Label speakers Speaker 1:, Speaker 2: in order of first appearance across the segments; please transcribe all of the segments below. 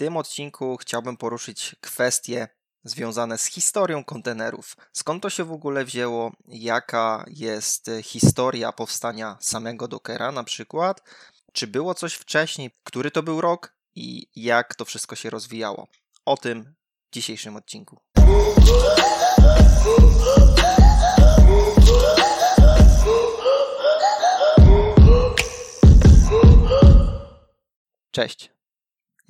Speaker 1: tym odcinku chciałbym poruszyć kwestie związane z historią kontenerów. Skąd to się w ogóle wzięło? Jaka jest historia powstania samego Dockera na przykład? Czy było coś wcześniej? Który to był rok? I jak to wszystko się rozwijało? O tym w dzisiejszym odcinku. Cześć.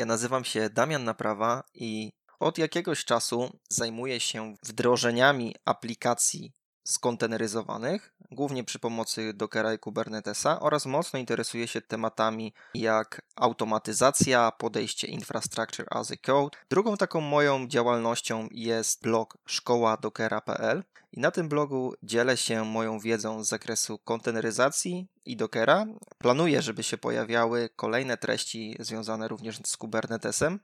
Speaker 1: Ja nazywam się Damian Naprawa i od jakiegoś czasu zajmuję się wdrożeniami aplikacji skonteneryzowanych, głównie przy pomocy Dockera i Kubernetesa oraz mocno interesuję się tematami jak automatyzacja, podejście Infrastructure as a Code. Drugą taką moją działalnością jest blog szkoła-dockera.pl i na tym blogu dzielę się moją wiedzą z zakresu konteneryzacji i Dockera. Planuję, żeby się pojawiały kolejne treści związane również z Kubernetesem.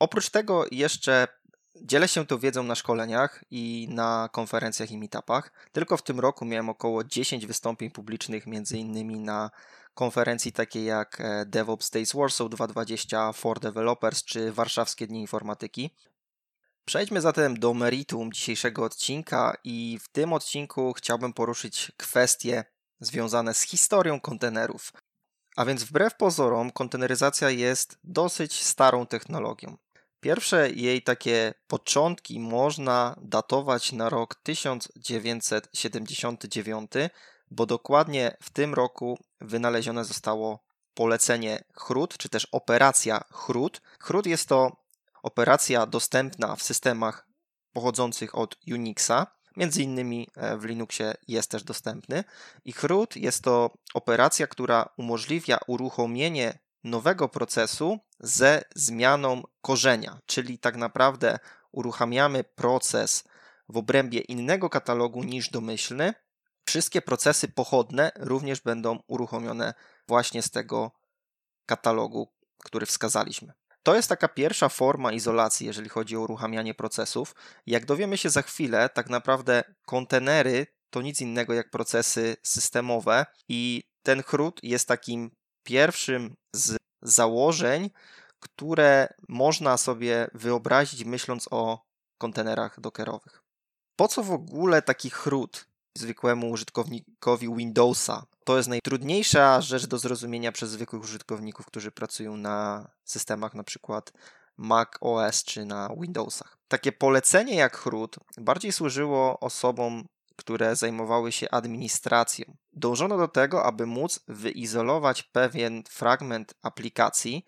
Speaker 1: Oprócz tego jeszcze Dzielę się tą wiedzą na szkoleniach i na konferencjach i meetupach. Tylko w tym roku miałem około 10 wystąpień publicznych, między innymi na konferencji takiej jak e, DevOps Days Warsaw 2020 for Developers czy Warszawskie Dni Informatyki. Przejdźmy zatem do meritum dzisiejszego odcinka i w tym odcinku chciałbym poruszyć kwestie związane z historią kontenerów. A więc wbrew pozorom konteneryzacja jest dosyć starą technologią. Pierwsze jej takie początki można datować na rok 1979, bo dokładnie w tym roku wynalezione zostało polecenie CHRUD, czy też operacja CHRUD. CHRUD jest to operacja dostępna w systemach pochodzących od Unixa. Między innymi e, w Linuxie jest też dostępny. I CHRUD jest to operacja, która umożliwia uruchomienie nowego procesu ze zmianą korzenia, czyli tak naprawdę uruchamiamy proces w obrębie innego katalogu niż domyślny. Wszystkie procesy pochodne również będą uruchomione właśnie z tego katalogu, który wskazaliśmy. To jest taka pierwsza forma izolacji, jeżeli chodzi o uruchamianie procesów. Jak dowiemy się za chwilę, tak naprawdę kontenery to nic innego jak procesy systemowe i ten chrud jest takim pierwszym z założeń, które można sobie wyobrazić myśląc o kontenerach dockerowych. Po co w ogóle taki chrud zwykłemu użytkownikowi Windowsa? To jest najtrudniejsza rzecz do zrozumienia przez zwykłych użytkowników, którzy pracują na systemach na przykład Mac OS czy na Windowsach. Takie polecenie jak chrud bardziej służyło osobom które zajmowały się administracją. Dążono do tego, aby móc wyizolować pewien fragment aplikacji,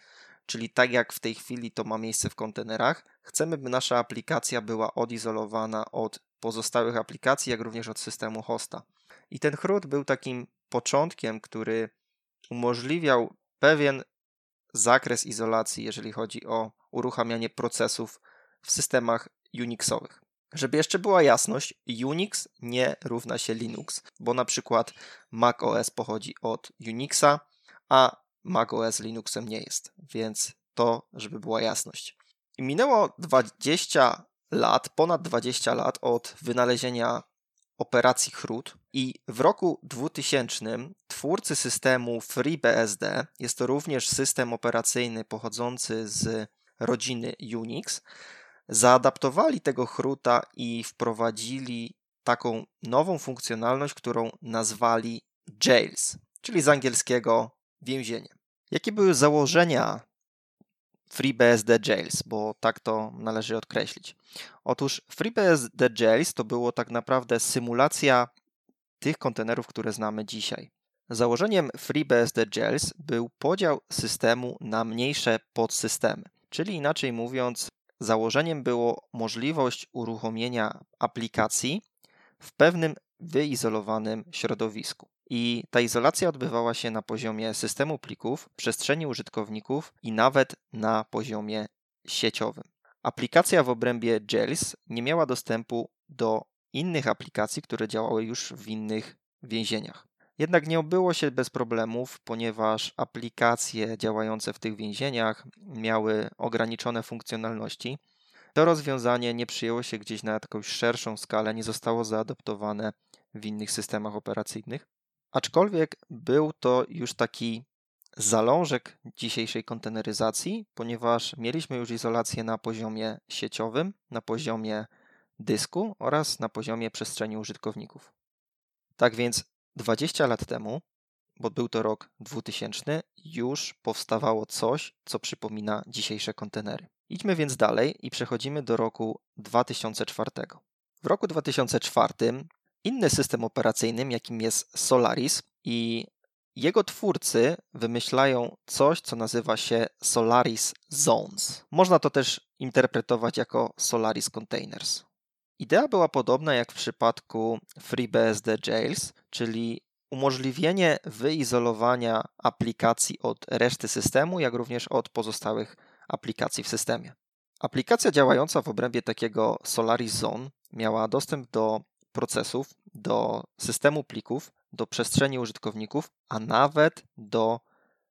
Speaker 1: czyli tak jak w tej chwili to ma miejsce w kontenerach, chcemy, by nasza aplikacja była odizolowana od pozostałych aplikacji, jak również od systemu hosta. I ten chrud był takim początkiem, który umożliwiał pewien zakres izolacji, jeżeli chodzi o uruchamianie procesów w systemach Unixowych. Żeby jeszcze była jasność, Unix nie równa się Linux, bo na przykład Mac OS pochodzi od Unixa, a Mac OS Linuxem nie jest, więc to, żeby była jasność. I minęło 20 lat, ponad 20 lat od wynalezienia operacji chrud i w roku 2000 twórcy systemu FreeBSD, jest to również system operacyjny pochodzący z rodziny Unix, zaadaptowali tego chruta i wprowadzili taką nową funkcjonalność, którą nazwali jails, czyli z angielskiego więzienie. Jakie były założenia FreeBSD Jails, bo tak to należy odkreślić. Otóż FreeBSD Jails to było tak naprawdę symulacja tych kontenerów, które znamy dzisiaj. Założeniem FreeBSD Jails był podział systemu na mniejsze podsystemy, czyli inaczej mówiąc, Założeniem było możliwość uruchomienia aplikacji w pewnym wyizolowanym środowisku. I ta izolacja odbywała się na poziomie systemu plików, przestrzeni użytkowników i nawet na poziomie sieciowym. Aplikacja w obrębie Jails nie miała dostępu do innych aplikacji, które działały już w innych więzieniach. Jednak nie obyło się bez problemów, ponieważ aplikacje działające w tych więzieniach miały ograniczone funkcjonalności. To rozwiązanie nie przyjęło się gdzieś na jakąś szerszą skalę, nie zostało zaadoptowane w innych systemach operacyjnych. Aczkolwiek był to już taki zalążek dzisiejszej konteneryzacji, ponieważ mieliśmy już izolację na poziomie sieciowym, na poziomie dysku oraz na poziomie przestrzeni użytkowników. Tak więc 20 lat temu, bo był to rok 2000, już powstawało coś, co przypomina dzisiejsze kontenery. Idźmy więc dalej i przechodzimy do roku 2004. W roku 2004 inny system operacyjny, jakim jest Solaris, i jego twórcy wymyślają coś, co nazywa się Solaris Zones. Można to też interpretować jako Solaris Containers. Idea była podobna jak w przypadku FreeBSD Jails, czyli umożliwienie wyizolowania aplikacji od reszty systemu, jak również od pozostałych aplikacji w systemie. Aplikacja działająca w obrębie takiego Solaris Zone miała dostęp do procesów, do systemu plików, do przestrzeni użytkowników, a nawet do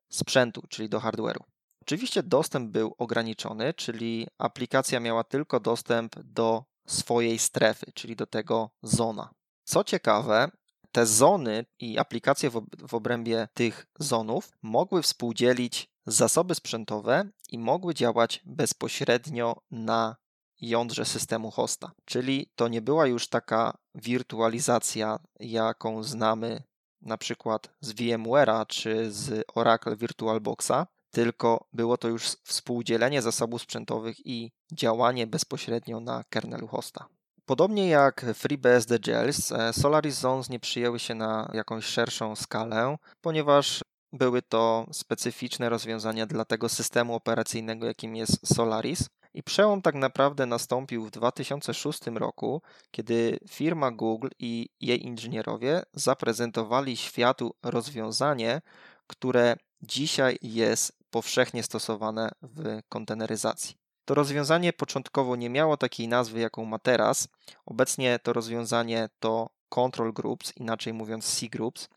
Speaker 1: sprzętu, czyli do hardware'u. Oczywiście dostęp był ograniczony, czyli aplikacja miała tylko dostęp do swojej strefy, czyli do tego zona. Co ciekawe, te zony i aplikacje w, obrębie tych zonów mogły współdzielić zasoby sprzętowe i mogły działać bezpośrednio na jądrze systemu hosta. Czyli to nie była już taka wirtualizacja, jaką znamy na przykład z VMware'a czy z Oracle VirtualBoxa, tylko było to już współdzielenie zasobów sprzętowych i działanie bezpośrednio na kernelu hosta. Podobnie jak FreeBSD Gels, e, Solaris Zones nie przyjęły się na jakąś szerszą skalę, ponieważ były to specyficzne rozwiązania dla tego systemu operacyjnego, jakim jest Solaris. I przełom tak naprawdę nastąpił w 2006 roku, kiedy firma Google i jej inżynierowie zaprezentowali światu rozwiązanie, które dzisiaj jest powszechnie stosowane w konteneryzacji. To rozwiązanie początkowo nie miało takiej nazwy, jaką ma teraz. Obecnie to rozwiązanie to Control Groups, inaczej mówiąc C Groups,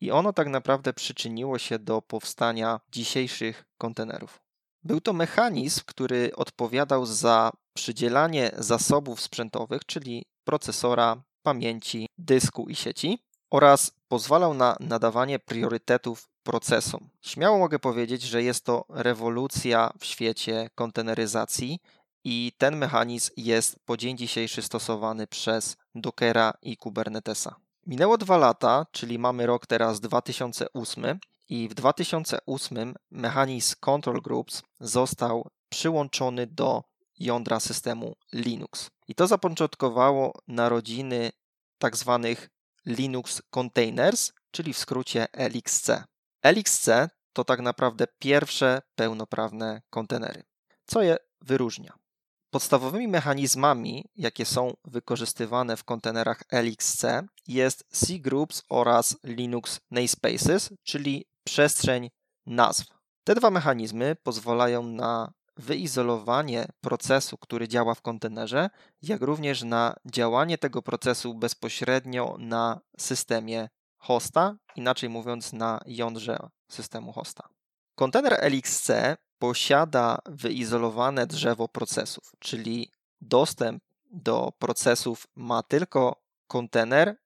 Speaker 1: i ono tak naprawdę przyczyniło się do powstania dzisiejszych kontenerów. Był to mechanizm, który odpowiadał za przydzielanie zasobów sprzętowych, czyli procesora, pamięci, dysku i sieci, oraz pozwalał na nadawanie priorytetów procesom. Śmiało mogę powiedzieć, że jest to rewolucja w świecie konteneryzacji i ten mechanizm jest po dzień dzisiejszy stosowany przez Dockera i Kubernetesa. Minęło dwa lata, czyli mamy rok teraz 2008 i w 2008 mechanizm Control Groups został przyłączony do jądra systemu Linux. I to zapoczątkowało narodziny tak zwanych Linux Containers, czyli w skrócie LXC. LXC to tak naprawdę pierwsze pełnoprawne kontenery. Co je wyróżnia? Podstawowymi mechanizmami, jakie są wykorzystywane w kontenerach LXC, jest C-Groups oraz Linux Namespaces, czyli przestrzeń nazw. Te dwa mechanizmy pozwalają na wyizolowanie procesu, który działa w kontenerze, jak również na działanie tego procesu bezpośrednio na systemie hosta, inaczej mówiąc na jądrze systemu hosta. Kontener LXC posiada wyizolowane drzewo procesów, czyli dostęp do procesów ma tylko kontener,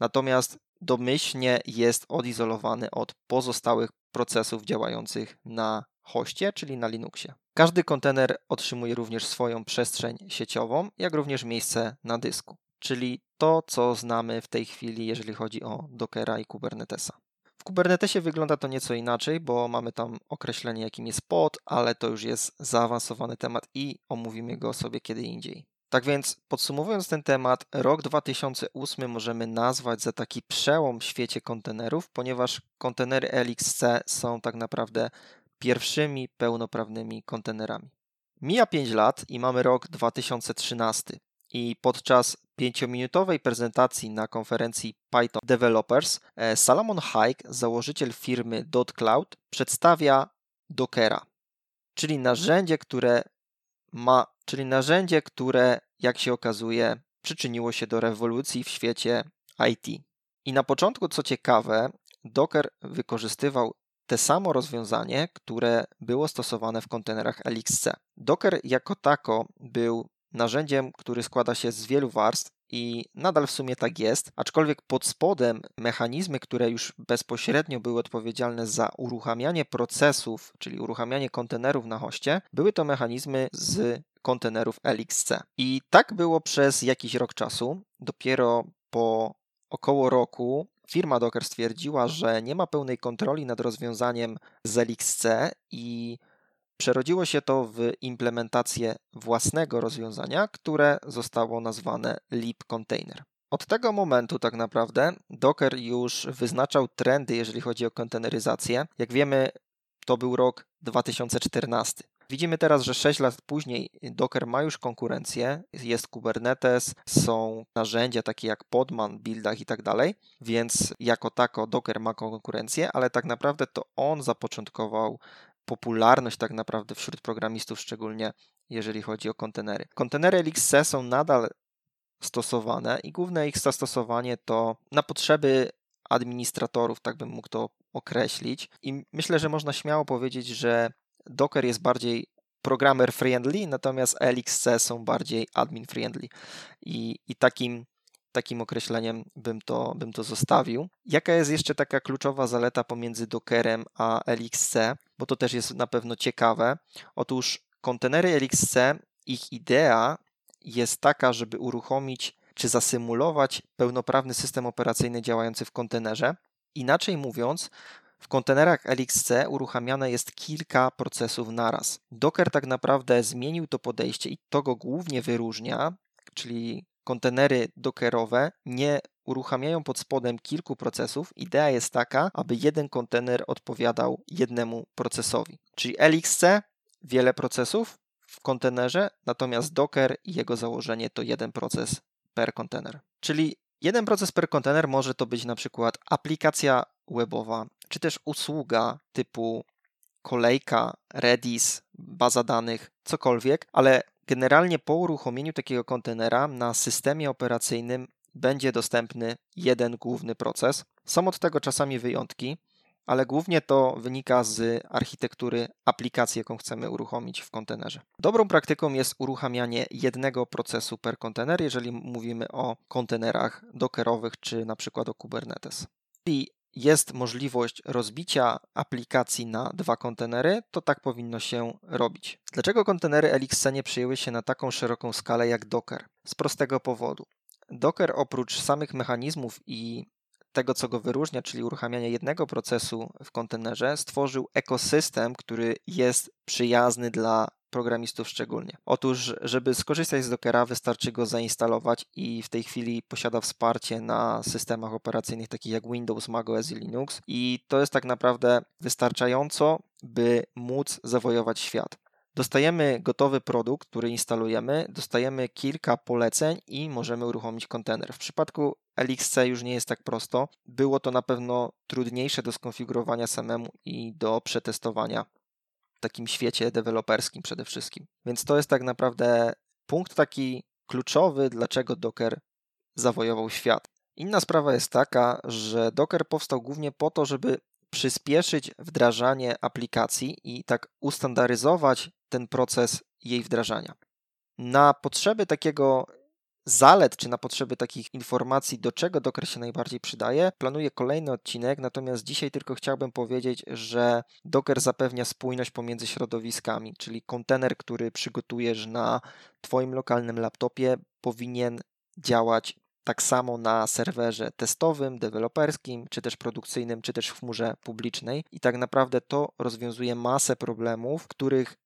Speaker 1: natomiast domyślnie jest odizolowany od pozostałych procesów działających na hoście, czyli na Linuxie. Każdy kontener otrzymuje również swoją przestrzeń sieciową, jak również miejsce na dysku, czyli to, co znamy w tej chwili, jeżeli chodzi o Dockera i Kubernetesa. W Kubernetesie wygląda to nieco inaczej, bo mamy tam określenie, jakim jest pod, ale to już jest zaawansowany temat i omówimy go sobie kiedy indziej. Tak więc podsumowując ten temat, rok 2008 możemy nazwać za taki przełom w świecie kontenerów, ponieważ kontenery LXC są tak naprawdę pierwszymi pełnoprawnymi kontenerami. Mija 5 lat i mamy rok 2013 i podczas pięciominutowej prezentacji na konferencji Python Developers e, Salomon Hayek, założyciel firmy .cloud, przedstawia Dockera, czyli narzędzie, które ma, czyli narzędzie, które jak się okazuje przyczyniło się do rewolucji w świecie IT. I na początku, co ciekawe, Docker wykorzystywał te samo rozwiązanie, które było stosowane w kontenerach LXC. Docker jako tako był narzędziem, który składa się z wielu warstw i nadal w sumie tak jest, aczkolwiek pod spodem mechanizmy, które już bezpośrednio były odpowiedzialne za uruchamianie procesów, czyli uruchamianie kontenerów na hoście, były to mechanizmy z kontenerów LXC. I tak było przez jakiś rok czasu. Dopiero po około roku firma Docker stwierdziła, że nie ma pełnej kontroli nad rozwiązaniem z LXC i Przerodziło się to w implementację własnego rozwiązania, które zostało nazwane Leap Container. Od tego momentu tak naprawdę Docker już wyznaczał trendy, jeżeli chodzi o konteneryzację. Jak wiemy, to był rok 2014. Widzimy teraz, że 6 lat później Docker ma już konkurencję, jest Kubernetes, są narzędzia takie jak Podman, Buildach i tak dalej, więc jako tako Docker ma konkurencję, ale tak naprawdę to on zapoczątkował popularność tak naprawdę wśród programistów, szczególnie jeżeli chodzi o kontenery. Kontenery LXC są nadal stosowane i główne ich zastosowanie to na potrzeby administratorów, tak bym mógł to określić. I myślę, że można śmiało powiedzieć, że Docker jest bardziej programmer friendly, natomiast LXC są bardziej admin friendly. I, i takim takim określeniem bym to, bym to zostawił. Jaka jest jeszcze taka kluczowa zaleta pomiędzy Dockerem a LXC, bo to też jest na pewno ciekawe. Otóż kontenery LXC, ich idea jest taka, żeby uruchomić czy zasymulować pełnoprawny system operacyjny działający w kontenerze. Inaczej mówiąc, w kontenerach LXC uruchamiane jest kilka procesów naraz. Docker tak naprawdę zmienił to podejście i to go głównie wyróżnia, czyli kontenery dockerowe nie uruchamiają pod spodem kilku procesów. Idea jest taka, aby jeden kontener odpowiadał jednemu procesowi. Czyli LXC wiele procesów w kontenerze, natomiast Docker i jego założenie to jeden proces per kontener. Czyli jeden proces per kontener może to być na przykład aplikacja webowa, czy też usługa typu kolejka, Redis, baza danych, cokolwiek, ale Generalnie po uruchomieniu takiego kontenera na systemie operacyjnym będzie dostępny jeden główny proces. Są od tego czasami wyjątki, ale głównie to wynika z architektury aplikacji, jaką chcemy uruchomić w kontenerze. Dobrą praktyką jest uruchamianie jednego procesu per kontener, jeżeli mówimy o kontenerach dockerowych czy na przykład o Kubernetes. I jest możliwość rozbicia aplikacji na dwa kontenery, to tak powinno się robić. Dlaczego kontenery Elixir nie przyjęły się na taką szeroką skalę jak Docker? Z prostego powodu. Docker oprócz samych mechanizmów i tego, co go wyróżnia, czyli uruchamiania jednego procesu w kontenerze, stworzył ekosystem, który jest przyjazny dla programistów szczególnie. Otóż, żeby skorzystać z Dockera, wystarczy go zainstalować i w tej chwili posiada wsparcie na systemach operacyjnych takich jak Windows, macOS i Linux i to jest tak naprawdę wystarczająco, by móc zawojować świat. Dostajemy gotowy produkt, który instalujemy, dostajemy kilka poleceń i możemy uruchomić kontener. W przypadku LXC już nie jest tak prosto. Było to na pewno trudniejsze do skonfigurowania samemu i do przetestowania takim świecie deweloperskim przede wszystkim. Więc to jest tak naprawdę punkt taki kluczowy, dlaczego Docker zawojował świat. Inna sprawa jest taka, że Docker powstał głównie po to, żeby przyspieszyć wdrażanie aplikacji i tak ustandaryzować ten proces jej wdrażania. Na potrzeby takiego zalet, czy na potrzeby takich informacji, do czego Docker się najbardziej przydaje, planuję kolejny odcinek, natomiast dzisiaj tylko chciałbym powiedzieć, że Docker zapewnia spójność pomiędzy środowiskami, czyli kontener, który przygotujesz na Twoim lokalnym laptopie, powinien działać tak samo na serwerze testowym, deweloperskim, czy też produkcyjnym, czy też w chmurze publicznej. I tak naprawdę to rozwiązuje masę problemów, których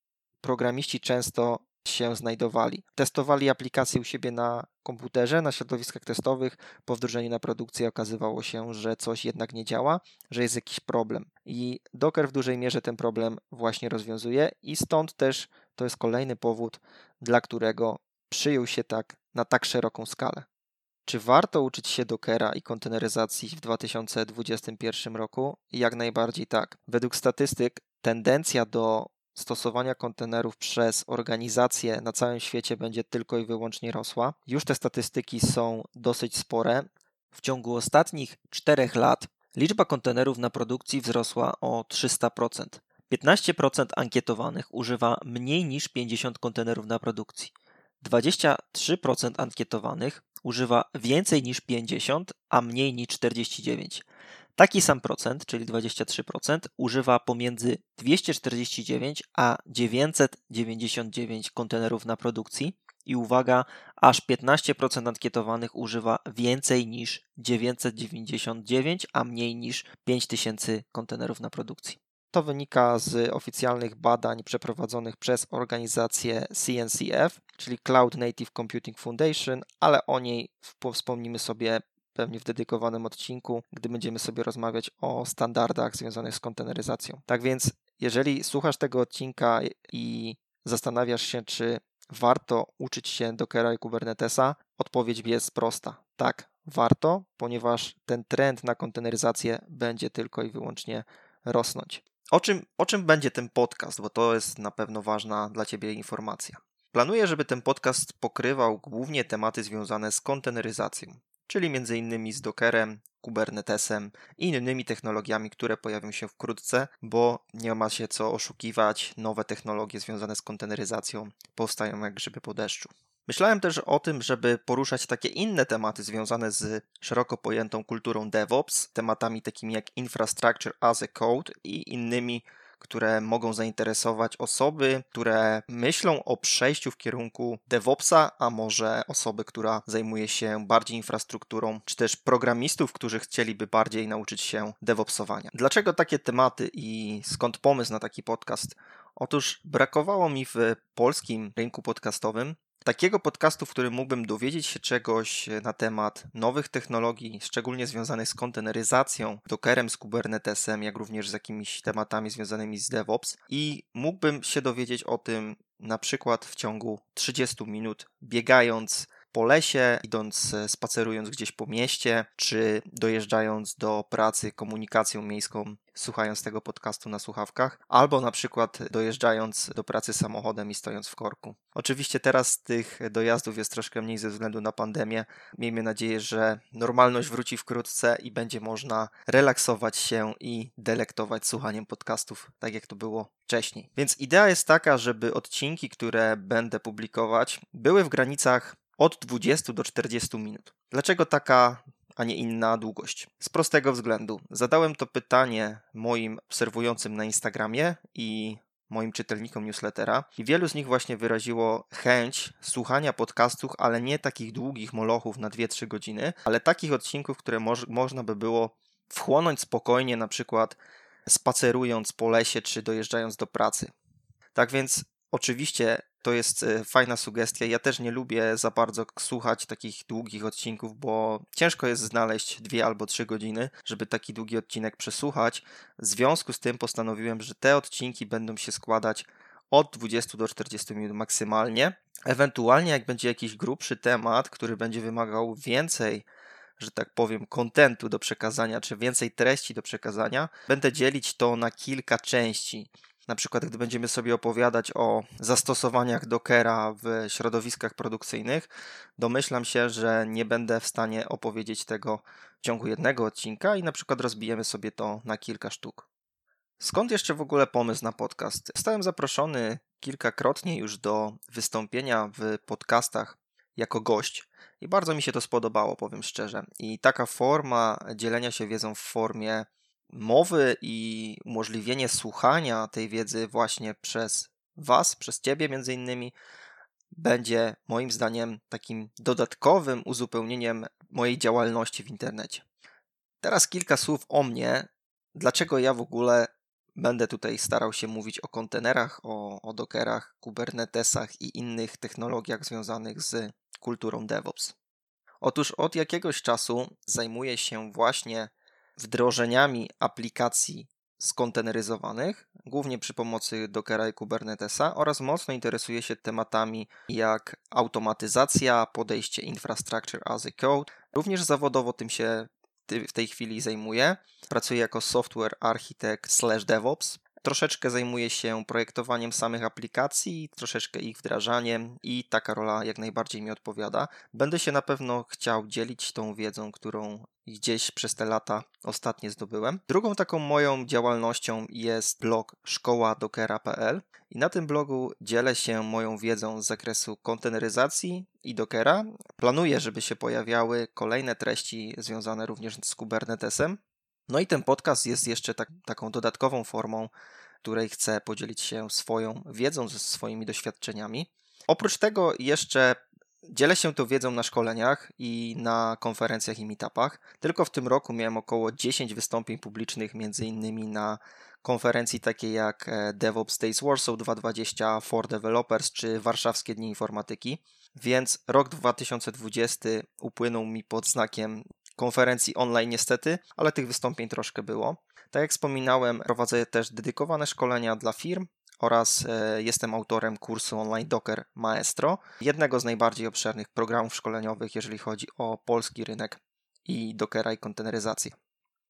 Speaker 1: programiści często się znajdowali. Testowali aplikacje u siebie na komputerze, na środowiskach testowych. Po wdrożeniu na produkcję okazywało się, że coś jednak nie działa, że jest jakiś problem. I Docker w dużej mierze ten problem właśnie rozwiązuje, i stąd też to jest kolejny powód, dla którego przyjął się tak na tak szeroką skalę. Czy warto uczyć się Dockera i konteneryzacji w 2021 roku? Jak najbardziej tak. Według statystyk tendencja do stosowania kontenerów przez organizacje na całym świecie będzie tylko i wyłącznie rosła. Już te statystyki są dosyć spore. W ciągu ostatnich 4 lat liczba kontenerów na produkcji wzrosła o 300%. 15% ankietowanych używa mniej niż 50 kontenerów na produkcji. 23% ankietowanych używa więcej niż 50, a mniej niż 49. Taki sam procent, czyli 23%, używa pomiędzy 249 a 999 kontenerów na produkcji i uwaga, aż 15% ankietowanych używa więcej niż 999, a mniej niż 5000 kontenerów na produkcji. To wynika z oficjalnych badań przeprowadzonych przez organizację CNCF, czyli Cloud Native Computing Foundation, ale o niej wspomnimy sobie pewnie w dedykowanym odcinku, gdy będziemy sobie rozmawiać o standardach związanych z konteneryzacją. Tak więc, jeżeli słuchasz tego odcinka i zastanawiasz się, czy warto uczyć się Dockera i Kubernetesa, odpowiedź jest prosta. Tak, warto, ponieważ ten trend na konteneryzację będzie tylko i wyłącznie rosnąć. O czym, o czym będzie ten podcast, bo to jest na pewno ważna dla Ciebie informacja. Planuję, żeby ten podcast pokrywał głównie tematy związane z konteneryzacją, czyli m.in. z Dockerem, Kubernetesem i innymi technologiami, które pojawią się wkrótce, bo nie ma się co oszukiwać, nowe technologie związane z konteneryzacją powstają jak grzyby po deszczu. Myślałem też o tym, żeby poruszać takie inne tematy związane z szeroko pojętą kulturą DevOps, tematami takimi jak Infrastructure as a Code i innymi które mogą zainteresować osoby, które myślą o przejściu w kierunku DevOpsa, a może osoby, która zajmuje się bardziej infrastrukturą, czy też programistów, którzy chcieliby bardziej nauczyć się DevOpsowania. Dlaczego takie tematy i skąd pomysł na taki podcast? Otóż brakowało mi w polskim rynku podcastowym takiego podcastu, w którym mógłbym dowiedzieć się czegoś na temat nowych technologii, szczególnie związanych z konteneryzacją, Dockerem, z Kubernetesem, jak również z jakimiś tematami związanymi z DevOps. I mógłbym się dowiedzieć o tym na przykład w ciągu 30 minut, biegając po lesie, idąc, e, spacerując gdzieś po mieście, czy dojeżdżając do pracy komunikacją miejską, słuchając tego podcastu na słuchawkach, albo na przykład dojeżdżając do pracy samochodem i stojąc w korku. Oczywiście teraz tych dojazdów jest troszkę mniej ze względu na pandemię. Miejmy nadzieję, że normalność wróci wkrótce i będzie można relaksować się i delektować słuchaniem podcastów, tak jak to było wcześniej. Więc idea jest taka, żeby odcinki, które będę publikować, były w granicach od 20 do 40 minut. Dlaczego taka, a nie inna długość? Z prostego względu. Zadałem to pytanie moim obserwującym na Instagramie i moim czytelnikom newslettera i wielu z nich właśnie wyraziło chęć słuchania podcastów, ale nie takich długich molochów na 2-3 godziny, ale takich odcinków, które moż, można by było wchłonąć spokojnie, na przykład spacerując po lesie czy dojeżdżając do pracy. Tak więc oczywiście to jest e, fajna sugestia. Ja też nie lubię za bardzo słuchać takich długich odcinków, bo ciężko jest znaleźć dwie albo trzy godziny, żeby taki długi odcinek przesłuchać. W związku z tym postanowiłem, że te odcinki będą się składać od 20 do 40 minut maksymalnie. Ewentualnie, jak będzie jakiś grubszy temat, który będzie wymagał więcej że tak powiem, kontentu do przekazania, czy więcej treści do przekazania, będę dzielić to na kilka części. Na przykład, gdy będziemy sobie opowiadać o zastosowaniach Dockera w środowiskach produkcyjnych, domyślam się, że nie będę w stanie opowiedzieć tego w ciągu jednego odcinka i na przykład rozbijemy sobie to na kilka sztuk. Skąd jeszcze w ogóle pomysł na podcast? Zostałem zaproszony kilkakrotnie już do wystąpienia w podcastach jako gość i bardzo mi się to spodobało, powiem szczerze. I taka forma dzielenia się wiedzą w formie mowy i umożliwienie słuchania tej wiedzy właśnie przez Was, przez Ciebie między innymi, będzie moim zdaniem takim dodatkowym uzupełnieniem mojej działalności w internecie. Teraz kilka słów o mnie. Dlaczego ja w ogóle będę tutaj starał się mówić o kontenerach, o, o dockerach, kubernetesach i innych technologiach związanych z kulturą DevOps? Otóż od jakiegoś czasu zajmuję się właśnie wdrożeniami aplikacji skonteneryzowanych, głównie przy pomocy Dockera i Kubernetesa oraz mocno interesuje się tematami jak automatyzacja, podejście Infrastructure as a Code. Również zawodowo tym się w tej chwili zajmuję. Pracuję jako software architect slash DevOps Troszeczkę zajmuję się projektowaniem samych aplikacji, troszeczkę ich wdrażaniem i taka rola jak najbardziej mi odpowiada. Będę się na pewno chciał dzielić tą wiedzą, którą gdzieś przez te lata ostatnie zdobyłem. Drugą taką moją działalnością jest blog szkoładokera.pl i na tym blogu dzielę się moją wiedzą z zakresu konteneryzacji i Dockera. Planuję, żeby się pojawiały kolejne treści związane również z Kubernetesem. No i ten podcast jest jeszcze tak, taką dodatkową formą, której chcę podzielić się swoją wiedzą, ze swoimi doświadczeniami. Oprócz tego jeszcze dzielę się tą wiedzą na szkoleniach i na konferencjach i meetupach. Tylko w tym roku miałem około 10 wystąpień publicznych, między innymi na konferencji takiej jak e, DevOps Days Warsaw 2020 for Developers czy Warszawskie Dni Informatyki. Więc rok 2020 upłynął mi pod znakiem konferencji online niestety, ale tych wystąpień troszkę było. Tak jak wspominałem, prowadzę też dedykowane szkolenia dla firm oraz e, jestem autorem kursu online Docker Maestro, jednego z najbardziej obszernych programów szkoleniowych, jeżeli chodzi o polski rynek i Dockera i konteneryzację.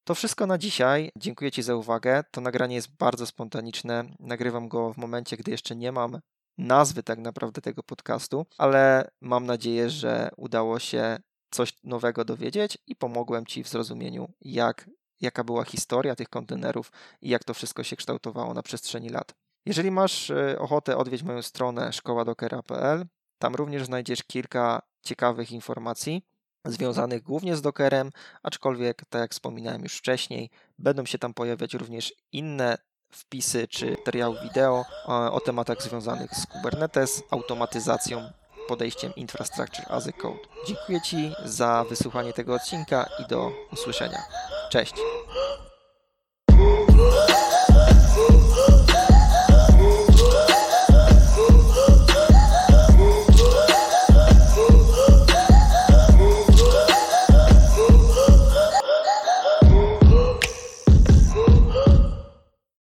Speaker 1: To wszystko na dzisiaj. Dziękuję Ci za uwagę. To nagranie jest bardzo spontaniczne. Nagrywam go w momencie, gdy jeszcze nie mam nazwy tak naprawdę tego podcastu, ale mam nadzieję, że udało się coś nowego dowiedzieć i pomogłem Ci w zrozumieniu, jak, jaka była historia tych kontenerów i jak to wszystko się kształtowało na przestrzeni lat. Jeżeli masz e, ochotę odwiedzić moją stronę szkoładokera.pl, tam również znajdziesz kilka ciekawych informacji związanych głównie z Dockerem, aczkolwiek, tak jak wspominałem już wcześniej, będą się tam pojawiać również inne wpisy czy materiały wideo o tematach związanych z Kubernetes, automatyzacją podejściem Infrastructure as a Code. Dziękuję Ci za wysłuchanie tego odcinka i do usłyszenia. Cześć!